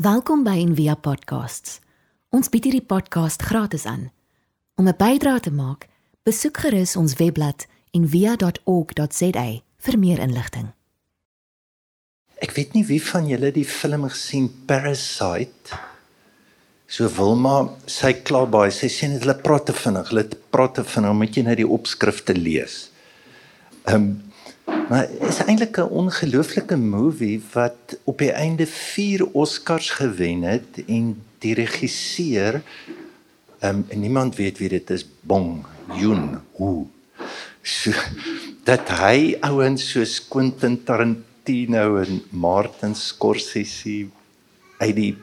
Welkom by Envia Podcasts. Ons bied hierdie podcast gratis aan. Om 'n bydrae te maak, besoek gerus ons webblad en via.org.za vir meer inligting. Ek weet nie wie van julle die film gesien Parasite. So Wilma, sy kla baie. Sy sê net hulle praat te vinnig. Hulle praat te vinnig, moet jy net die opskrifte lees. Ehm um, maar is eintlik 'n ongelooflike movie wat op die einde 4 Oscars gewen het en die regisseur ehm um, niemand weet wie dit is, Bong Joon-ho. So, dat hy ouens soos Quentin Tarantino en Martin Scorsese uit die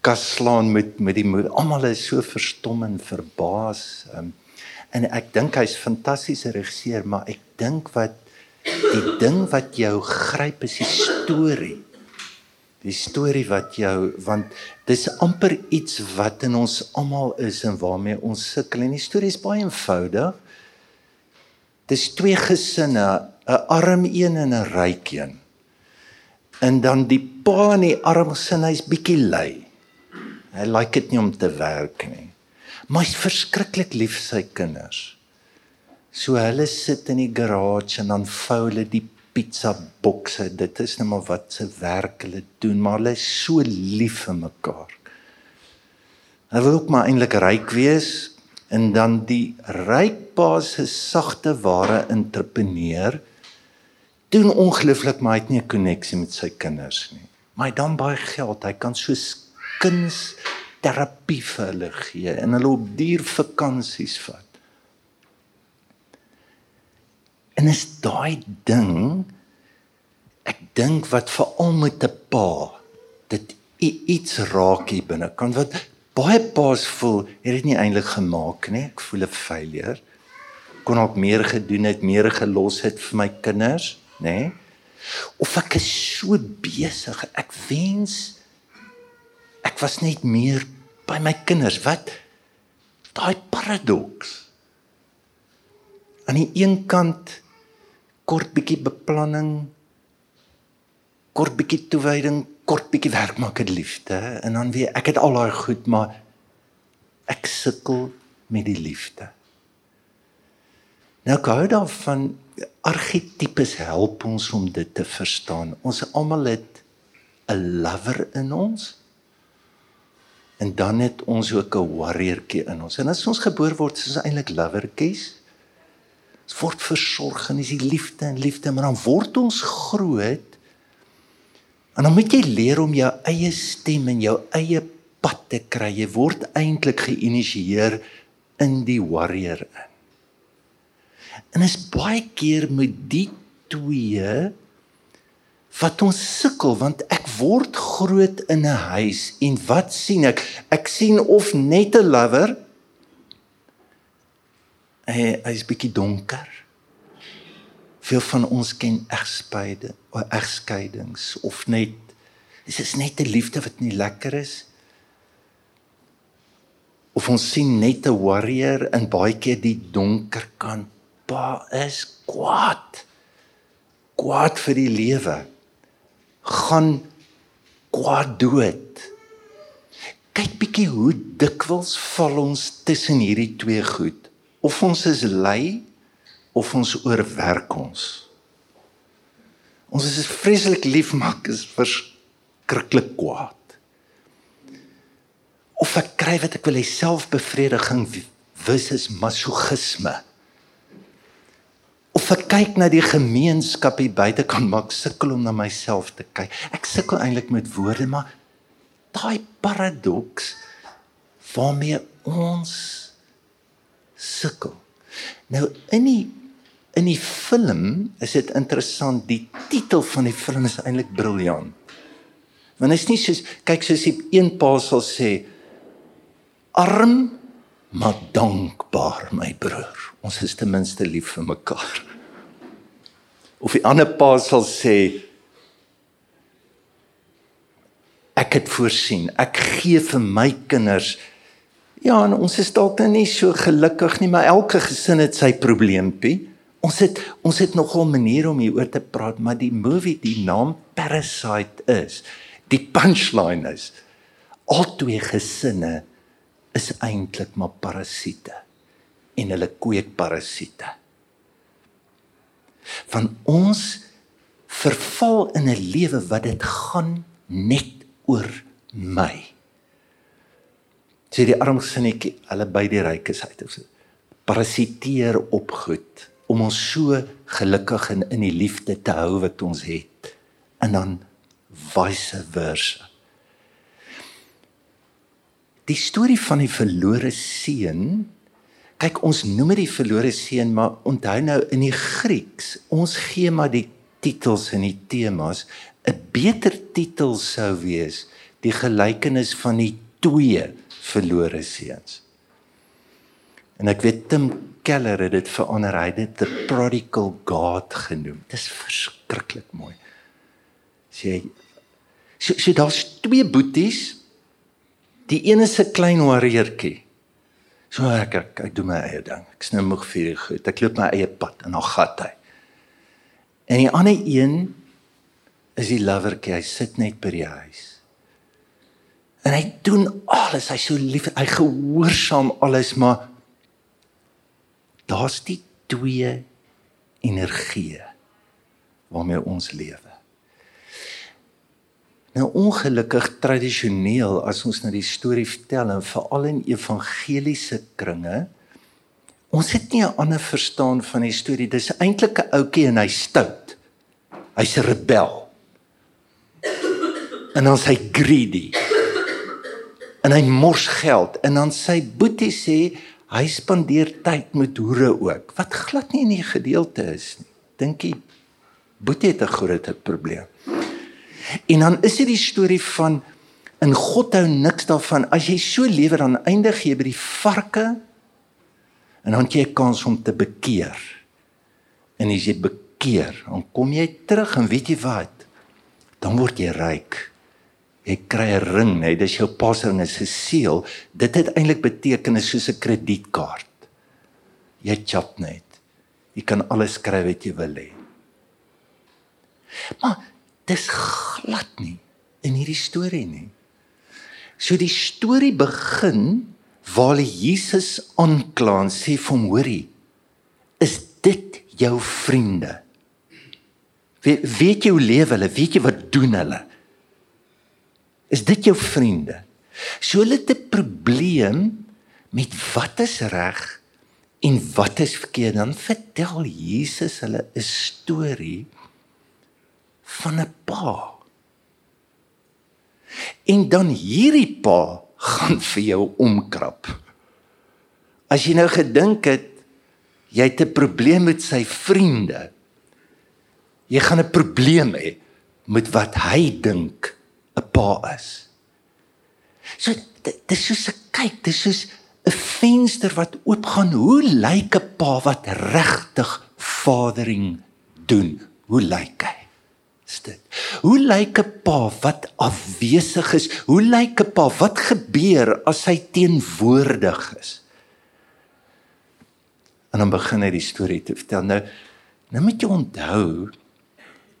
kaslaan met met die almal is so verstom en verbaas um, en ek dink hy's fantastiese regisseur maar ek dink wat die ding wat jou gryp is die storie die storie wat jou want dis amper iets wat in ons almal is en waarmee ons sukkel en die storie is baie eenvoudig dis twee gesinne, 'n arm een en 'n ryk een. En dan die pa in die arm gesin, hy's bietjie lui. Hy like dit nie om te werk nie. Maar hy's verskriklik lief vir sy kinders. So hulle sit in die garage en dan vou hulle die pizza bokse. Dit is net maar wat se werk hulle doen, maar hulle is so lief vir mekaar. Hulle wil ook maar eintlik ryk wees, en dan die ryk pa se sagte ware entrepreneur doen ongelooflik maar hy het nie 'n koneksie met sy kinders nie. Maar hy dan baie geld, hy kan so kuns terapie vir hulle gee en hulle op duur vakansies vat. En is daai ding ek dink wat veral met 'n pa dit iets raak hier binne kan wat baie paas voel het dit nie eintlik gemaak nie. Ek voel 'n failure. Kon ook meer gedoen het, meer gelos het vir my kinders, nê? Nee? Of ek is so besig. Ek wens ek was net meer by my kinders. Wat daai paradoks. Aan die een kant kort bietjie beplanning, kort bietjie toewyding, kort bietjie werk maak dit liefde en dan weer ek het al daai goed maar ek sukkel met die liefde. Nou gou daarvan argetipes help ons om dit te verstaan. Ons almal het 'n lover in ons en dan het ons ook 'n warriortjie in ons. En as ons gebore word, is ons eintlik lovertjies. Word versorg en is die liefde en liefde, maar dan word ons groot En dan moet jy leer om jou eie stem en jou eie pad te kry. Jy word eintlik geïnisieer in die warrior in. En is baie keer met die twee wat ons sukkel want ek word groot in 'n huis en wat sien ek? Ek sien of net 'n lover. Hy hy's bietjie donker. Veel van ons ken egspeide of egskeidings of net dis is net 'n liefde wat nie lekker is. Of ons sien net 'n warrior in baie keer die donker kant. Pa is kwaad. Kwaad vir die lewe. Gaan kwaad dood. Kyk bietjie hoe dikwels val ons tussen hierdie twee goed. Of ons is lui of ons oorwerk ons. Ons is vreeslik lief maar is verskriklik kwaad. Of ek kry wat ek wil hê selfbevrediging versus masochisme. Of ek kyk na die gemeenskap hier buite kan maak sukkel om na myself te kyk. Ek sukkel eintlik met woorde maar daai paradoks waarmee ons sukkel. Nou in die In die film is dit interessant, die titel van die film is eintlik briljant. Want dit is nie soos kyk soos die een pa sal sê arm maar dankbaar my broer. Ons is ten minste lief vir mekaar. Of die ander pa sal sê ek het voorsien, ek gee vir my kinders Ja, en ons is dalk nou nie so gelukkig nie, maar elke gesin het sy probleempie. Ons het ons het nogal maniere om hieroor te praat, maar die movie, die naam Parasite is Die punchline is albei gesinne is eintlik maar parasiete en hulle kweek parasiete. Van ons verval in 'n lewe wat dit gaan net oor my. Sê die arme sinnetjie, hulle by die rykes uit of so. Parasiteer op goed om ons so gelukkig en in die liefde te hou wat ons het. En dan vice versa. Die storie van die verlore seun Kyk, ons noem dit die verlore seun, maar onthou nou in die Grieks, ons gee maar die titels en die temas. 'n Beter titel sou wees die gelykenis van die twee verlore seuns. En ek weet Tim Keller het dit verander, hy het dit the prodigal god genoem. Dis verskriklik mooi. Sê so, so daar's twee boeties. Die een is 'n klein warriertjie So ek ek, ek doen my eie ding. Ek snou moeg vir goed. Ek loop my eie pad en dan gat hy. En die ander een is die lovertjie. Hy sit net by die huis. En hy doen alles. Hy's so lief. Hy gehoorsaam alles, maar daar's die twee energie waarmee ons lewe. Nou ongelukkig tradisioneel as ons nou die storie vertel en veral in evangeliese kringe ons het nie 'n ander verstaan van die storie dis eintlik 'n ouetjie en hy stout. Hy's 'n rebel. En dan sy greedy. En hy mors geld en dan sy boetie sê hy spandeer tyd met hoere ook wat glad nie in die gedeelte is nie. Dink jy boetie het 'n groot probleem. En dan is dit die storie van in God hou niks daarvan as jy so lewe dan eindig jy by die varke en dan jy 'n kans om te bekeer. En as jy bekeer, dan kom jy terug en weet jy wat? Dan word jy ryk. Jy kry 'n ring, nee, dis jou pasring is 'n seël. Dit het eintlik beteken is soos 'n kredietkaart. Jy chap net. Jy kan alles kry wat jy wil hê. Maar dis glad nie in hierdie storie nie. So die storie begin waar Jesus aankla en sê vir hom: "Hoorie, is dit jou vriende? We, weet jy hoe lewe hulle? Weet jy wat doen hulle? Is dit jou vriende?" So hulle het 'n probleem met wat is reg en wat is verkeerd. Dan vertel Jesus hulle 'n storie van 'n pa. En dan hierdie pa gaan vir jou omkrap. As jy nou gedink het jy het 'n probleem met sy vriende. Jy gaan 'n probleem hê met wat hy dink 'n pa is. So dit is soos 'n kyk, dit is soos 'n venster wat oopgaan. Hoe lyk 'n pa wat regtig fathering doen? Hoe lyk hy? is dit. Hoe lyk 'n pa wat afwesig is? Hoe lyk 'n pa wat gebeur as hy teenwoordig is? En dan begin hy die storie te vertel. Nou nou moet jy onthou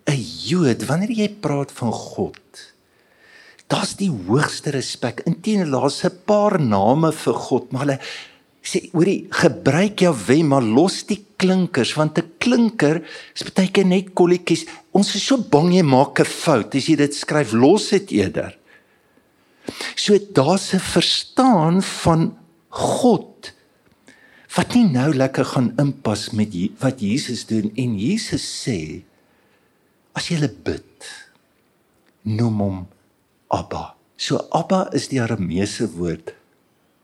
'n Jood wanneer jy praat van God Daar's die hoogste respek. Inteendeel daar's 'n paar name vir God, maar hulle sê hoorie gebruik Jahwe maar los die klinkers want 'n klinker is baie keer net kolletjies. Ons is so bang jy maak 'n fout as jy dit skryf los dit eerder. So daar's 'n verstaan van God wat nie nou lekker gaan inpas met wat Jesus doen. En Jesus sê as jy bid noem hom Abba so Abba is die arameese woord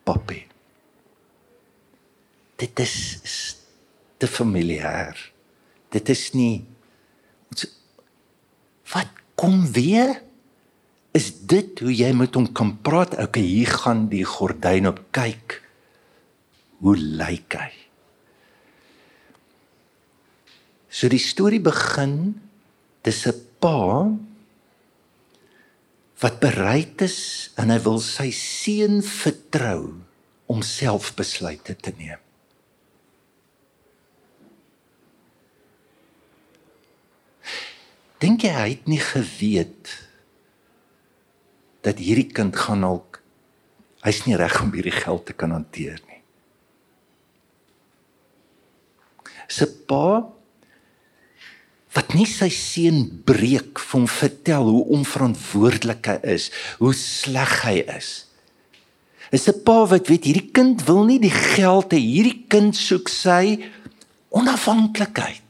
papi dit is, is te familier. Dit is nie wat kom weer? Is dit hoe jy met hom kan praat? Okay, hier gaan die gordyn op kyk. Hoe lyk hy? So die storie begin dis 'n pa wat bereid is en hy wil sy seun vertrou om self besluite te neem. Dink jy hy het nie geweet dat hierdie kind gaan dalk hy's nie reg om hierdie geld te kan hanteer nie. Se pa wat nie sy seun breek vir hom vertel hoe onverantwoordelik hy is, hoe sleg hy is. Is 'n pa wat weet hierdie kind wil nie die geld hê, hierdie kind soek sy onafhanklikheid.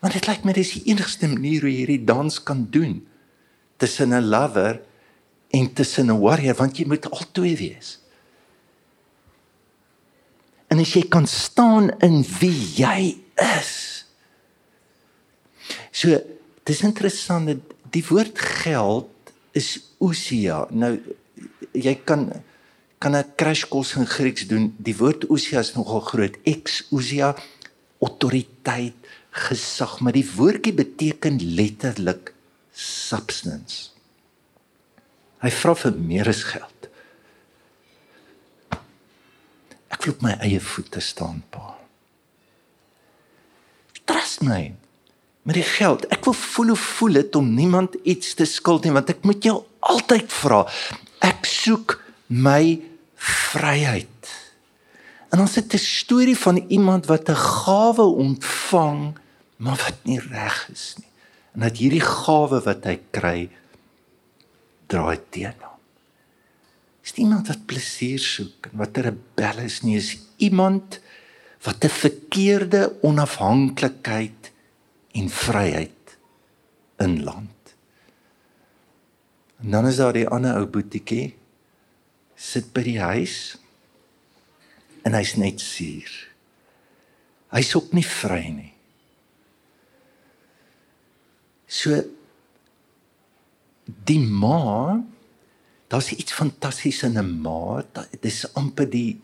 Want dit lyk my dis die enigste manier hoe jy hierdie dans kan doen tussen 'n lover en tussen 'n warrior want jy moet albei wees. En as jy kan staan in wie jy is. So, dis interessant dat die woord geld is ousia. Nou jy kan kan 'n crash course in Grieks doen. Die woord ousia is nogal groot. Ex ousia autoriteit, gesag, maar die woordjie beteken letterlik substance. Hy vra vir meer as geld. Ek wil op my eie voete staan, pa. My. Met die geld, ek wil voel hoe voel dit om niemand iets te skuld nie, want ek moet jou altyd vra. Ek soek my vryheid. En ons het 'n storie van iemand wat 'n gawe ontvang, maar wat nie reg is nie. En dat hierdie gawe wat hy kry draai teen hom. Is iemand wat plesier soek en wat 'n rebel is nie, is iemand wat 'n verkeerde onafhanklikheid en vryheid inland. En dan is daar die ander ou boetiekie sit by die huis en hy's net suur. Hy's ook nie vry nie. So die ma daar's iets fantasties in 'n ma. Dit is amper die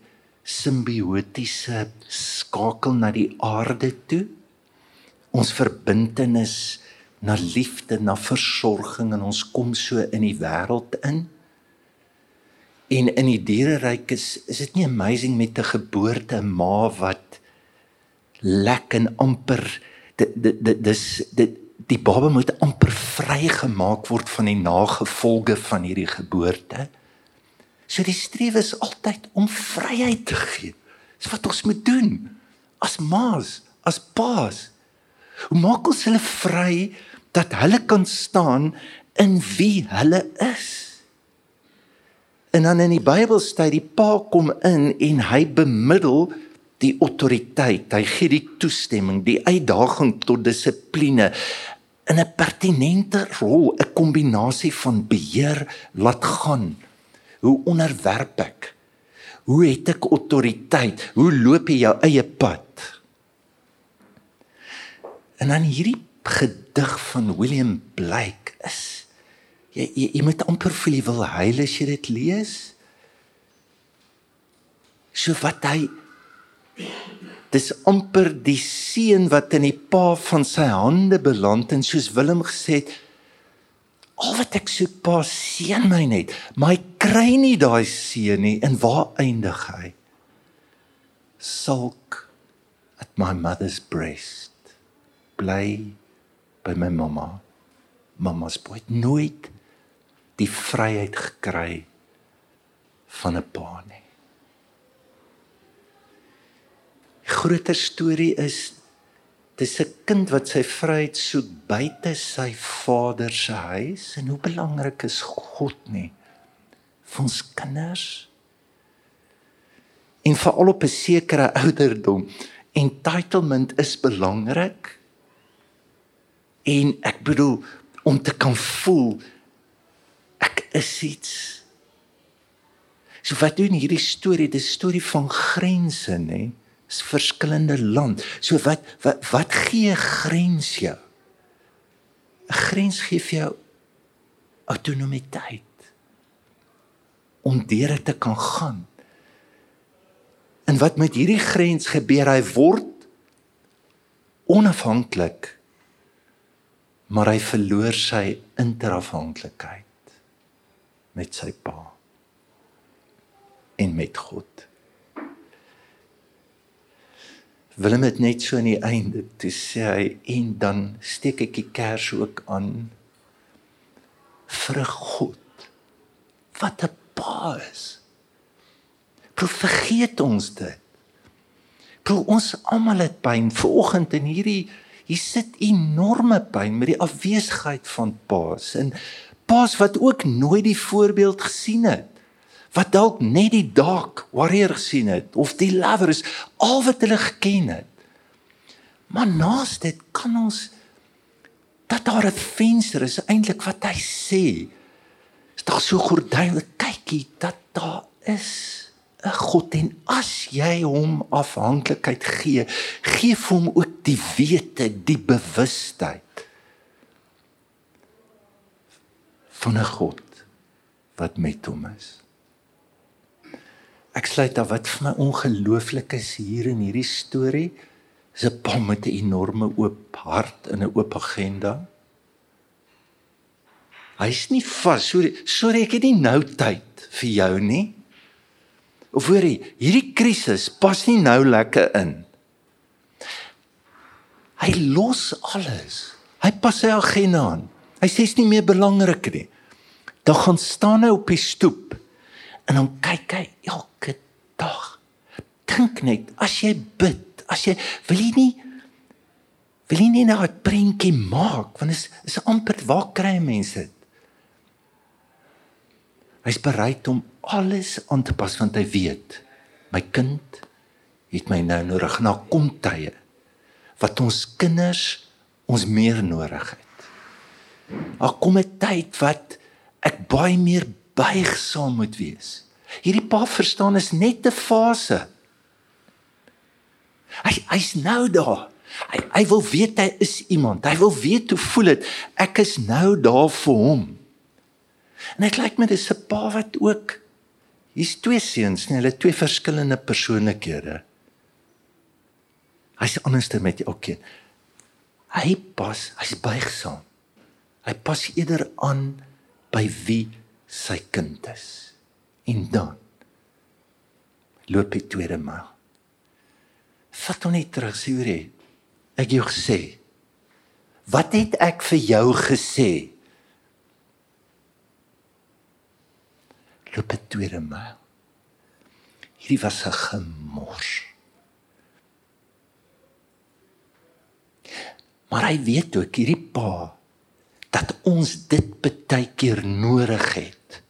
simbiotiese skakel na die aarde toe. Ons verbintenis na liefde, na versorging en ons kom so in die wêreld in. En in die diereryk is is dit nie amazing met 'n geboorte ma wat lek en amper dit dit dis dit die baba moet amper vrygemaak word van die nagevolge van hierdie geboorte. So die strewe is altyd om vryheid te gee. Dis wat ons moet doen as ma's, as pa's. Hoe maak ons hulle vry dat hulle kan staan in wie hulle is? En dan in die Bybel sê die pa kom in en hy bemiddel die autoriteit. Hy gee die toestemming, die uitdaging tot dissipline in 'n pertinente rol, 'n kombinasie van beheer laat gaan Hoe onderwerp ek? Hoe het ek autoriteit? Hoe loop jy jou eie pad? En dan hierdie gedig van William Blake is jy jy, jy moet amper voel jy wil huil as jy dit lees. So wat hy dis amper die seun wat in die pa van sy hande beland en soos Willem gesê het Al wat ek soek pa seën my net, maar hy kry nie daai seën nie. En waar eindig hy? Sulk at my mother's breast. Bly by my mamma. Mamma's boy nooit die vryheid gekry van 'n pa nie. Die groter storie is Dis 'n kind wat sy vryheid soek buite sy vader se huis. En hoe belangrik is God nie vir ons kinders? En veral op 'n sekere ouderdom. Entitlement is belangrik. En ek bedoel om te kan voel ek is iets. So wat doen hierdie storie? Dis storie van grense nê? is verskillende land. So wat wat wat gee grens jou? 'n Grens gee vir jou autonomiteit om deur dit te kan gaan. En wat met hierdie grens gebeur? Hy word onafhanklik maar hy verloor sy interafhanklikheid met sy pa en met God. Willem het net so aan die einde toe sê hy en dan steek ek die kers ook aan vir God wat 'n pa is. Proef vergeet ons dit. Proef ons almal het pyn vanoggend in hierdie hier sit enorme pyn met die afwesigheid van paas en paas wat ook nooit die voorbeeld gesien het wat dalk net die dark warrior gesien het of die lovers al wat hulle geken het. Maar naas dit kan ons dat daar 'n venster is eintlik wat hy sê. Is daar so gordyn kykie dat daar is 'n God. En as jy hom afhanklikheid gee gee hom ook die wete die bewustheid van 'n God wat met hom is ek sluit daar wat vir my ongelooflik is hier in hierdie storie is 'n pa met 'n enorme oop hart en 'n oop agenda. Hy's nie vas. Sorry, sorry ek het nie nou tyd vir jou nie. Of hoor jy, hierdie krisis pas nie nou lekker in. Hy los alles. Hy pas sy agenda aan. Hy sê dit is nie meer belangrik nie. Dan gaan staan hy op die stoep en dan kyk hy elke dag. Dink net, as jy bid as jy wil jy nie wil jy nie nou 'n prentjie maak want is is amper waar kry mense dit Hy's bereid om alles aan te pas want hy weet my kind het my nou nodig na kom tye wat ons kinders ons meer nodig het. Daar kom 'n tyd wat ek baie meer buigsaam moet wees. Hierdie pa verstaan is net 'n fase. Hy hy's nou daar. Hy hy wil weet hy is iemand. Hy wil weet hoe voel dit. Ek is nou daar vir hom. En dit lyk my dis 'n pa wat ook hier's twee seuns, nee, hulle twee verskillende persoonlikhede. Hy's anderste met elkeen. Hy pas, hy's buigsaam. Hy pas eerder aan by wie sy kind is. En dan loop hy tweede maal. Vat hom net terug, Suri. Ek jou gesê. Wat het ek vir jou gesê? Loop 'n tweede myl. Hierdie was 'n gemors. Maar hy weet ook hierdie pa dat ons dit baie keer nodig het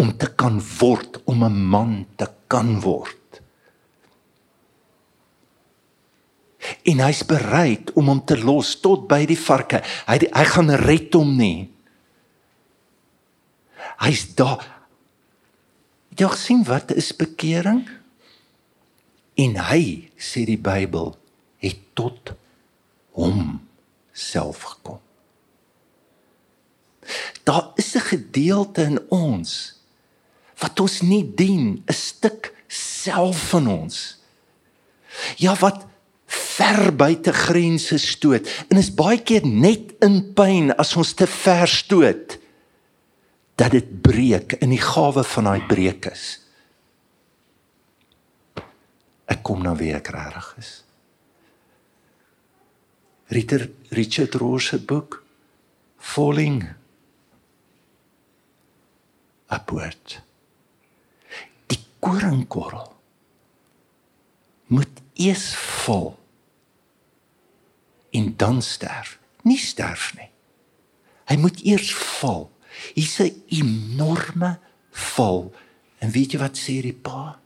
om te kan word om 'n man te kan word. en hy's bereid om hom te los tot by die varke. Hy hy gaan red hom nie. Hy's daar. Jy sien wat is bekering? En hy sê die Bybel het tot hom self gekom. Daar is 'n gedeelte in ons wat ons nie dien, 'n stuk self van ons. Ja, wat ver buite grense stoot en is baie keer net in pyn as ons te ver stoot dat dit breek in die gawe van daai breek is. Ek kom nou weer regtig is. Ritter Richard Roche se boek Falling Upward. Die koringkorrel moet eers val en dan sterf. Nie sterf nie. Hy moet eers val. Hier's 'n enorme val. En weet jy wat sê die pa?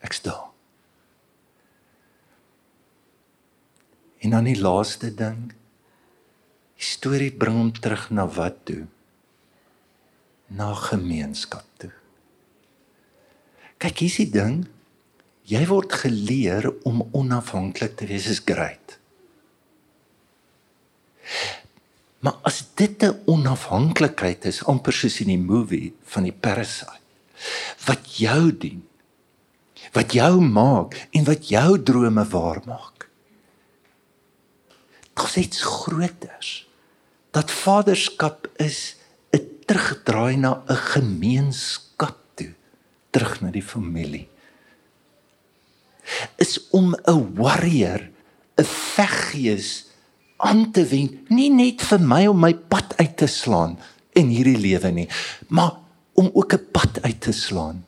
Ek staan. En dan die laaste ding. Die storie bring hom terug na wat toe? Na gemeenskap toe. Kyk, hier's die ding. Jy word geleer om onafhanklik te wees is great. Maar as dit 'n onafhanklikheid is amper soos in die movie van die parasite wat jou dien wat jou maak en wat jou drome waar maak. Dit is iets groters. Dat vaderskap is terugdraai na 'n gemeenskap toe, terug na die familie is om 'n warrior, 'n veggees aan te wend, nie net vir my om my pad uit te slaan in hierdie lewe nie, maar om ook 'n pad uit te slaan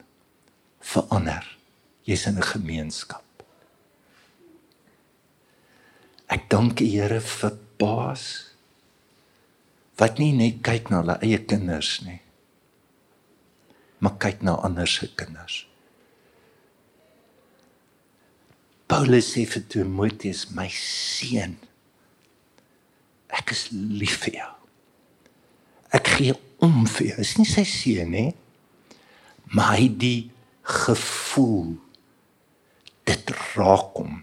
vir ander. Jy's in 'n gemeenskap. Ek dank die Here vir paas wat nie net kyk na hulle eie kinders nie, maar kyk na ander se kinders. Paulus sê vir Timoteus, my seun, ek is lief vir jou. Ek gee om vir jou. Is nie sy seun nie, maar hy die gevoel dit raak hom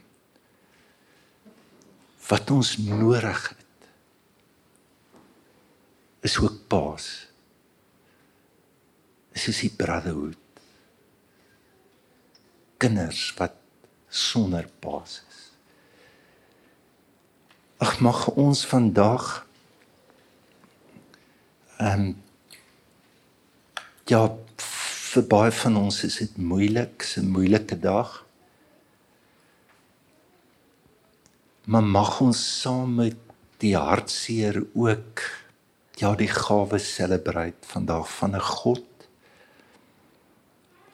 wat ons nodig het is ook paas. Is soos die brotherhood. Kinders wat sonder paas is. Ag mag ons vandag ehm um, ja vir baie van ons is dit moeilik, 'n moeilike dag. Maar mag ons saam met die hartseer ook ja die gawe selebreit vandag van 'n God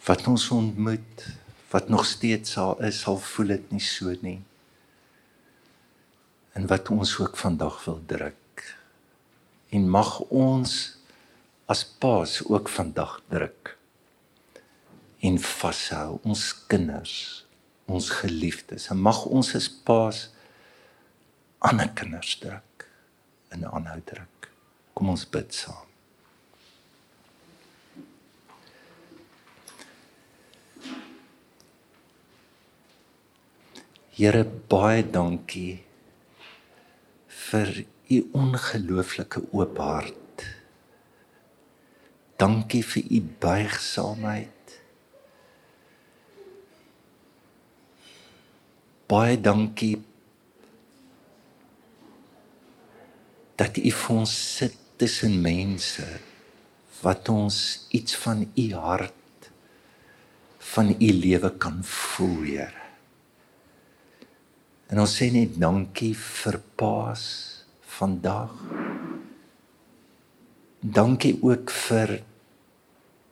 wat ons ontmoet wat nog steeds sal is sal voel dit nie so nie en wat ons ook vandag wil druk en mag ons as paas ook vandag druk en vashou ons kinders, ons geliefdes. En mag ons as paas ander kinders druk en aanhou druk. Kom ons bid saam. Here baie dankie vir u ongelooflike oop hart. Dankie vir u buigsaamheid. baie dankie dat u vir ons sit tussen mense wat ons iets van u hart van u lewe kan voel, Here. En ons sê net dankie vir Paas vandag. Dankie ook vir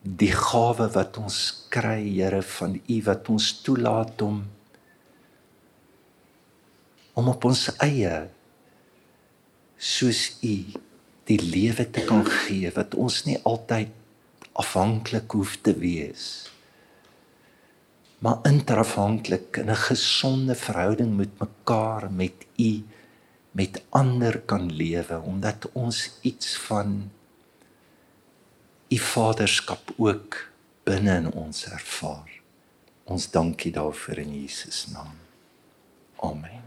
die gawe wat ons kry, Here, van u wat ons toelaat om om op ons eie soos u die lewe te kan gee wat ons nie altyd afhanklik hoef te wees. Maar interafhanklik in 'n gesonde verhouding met mekaar met u met ander kan lewe omdat ons iets van u vaderskap ook binne in ons ervaar. Ons dankie daarvoor in Jesus naam. Amen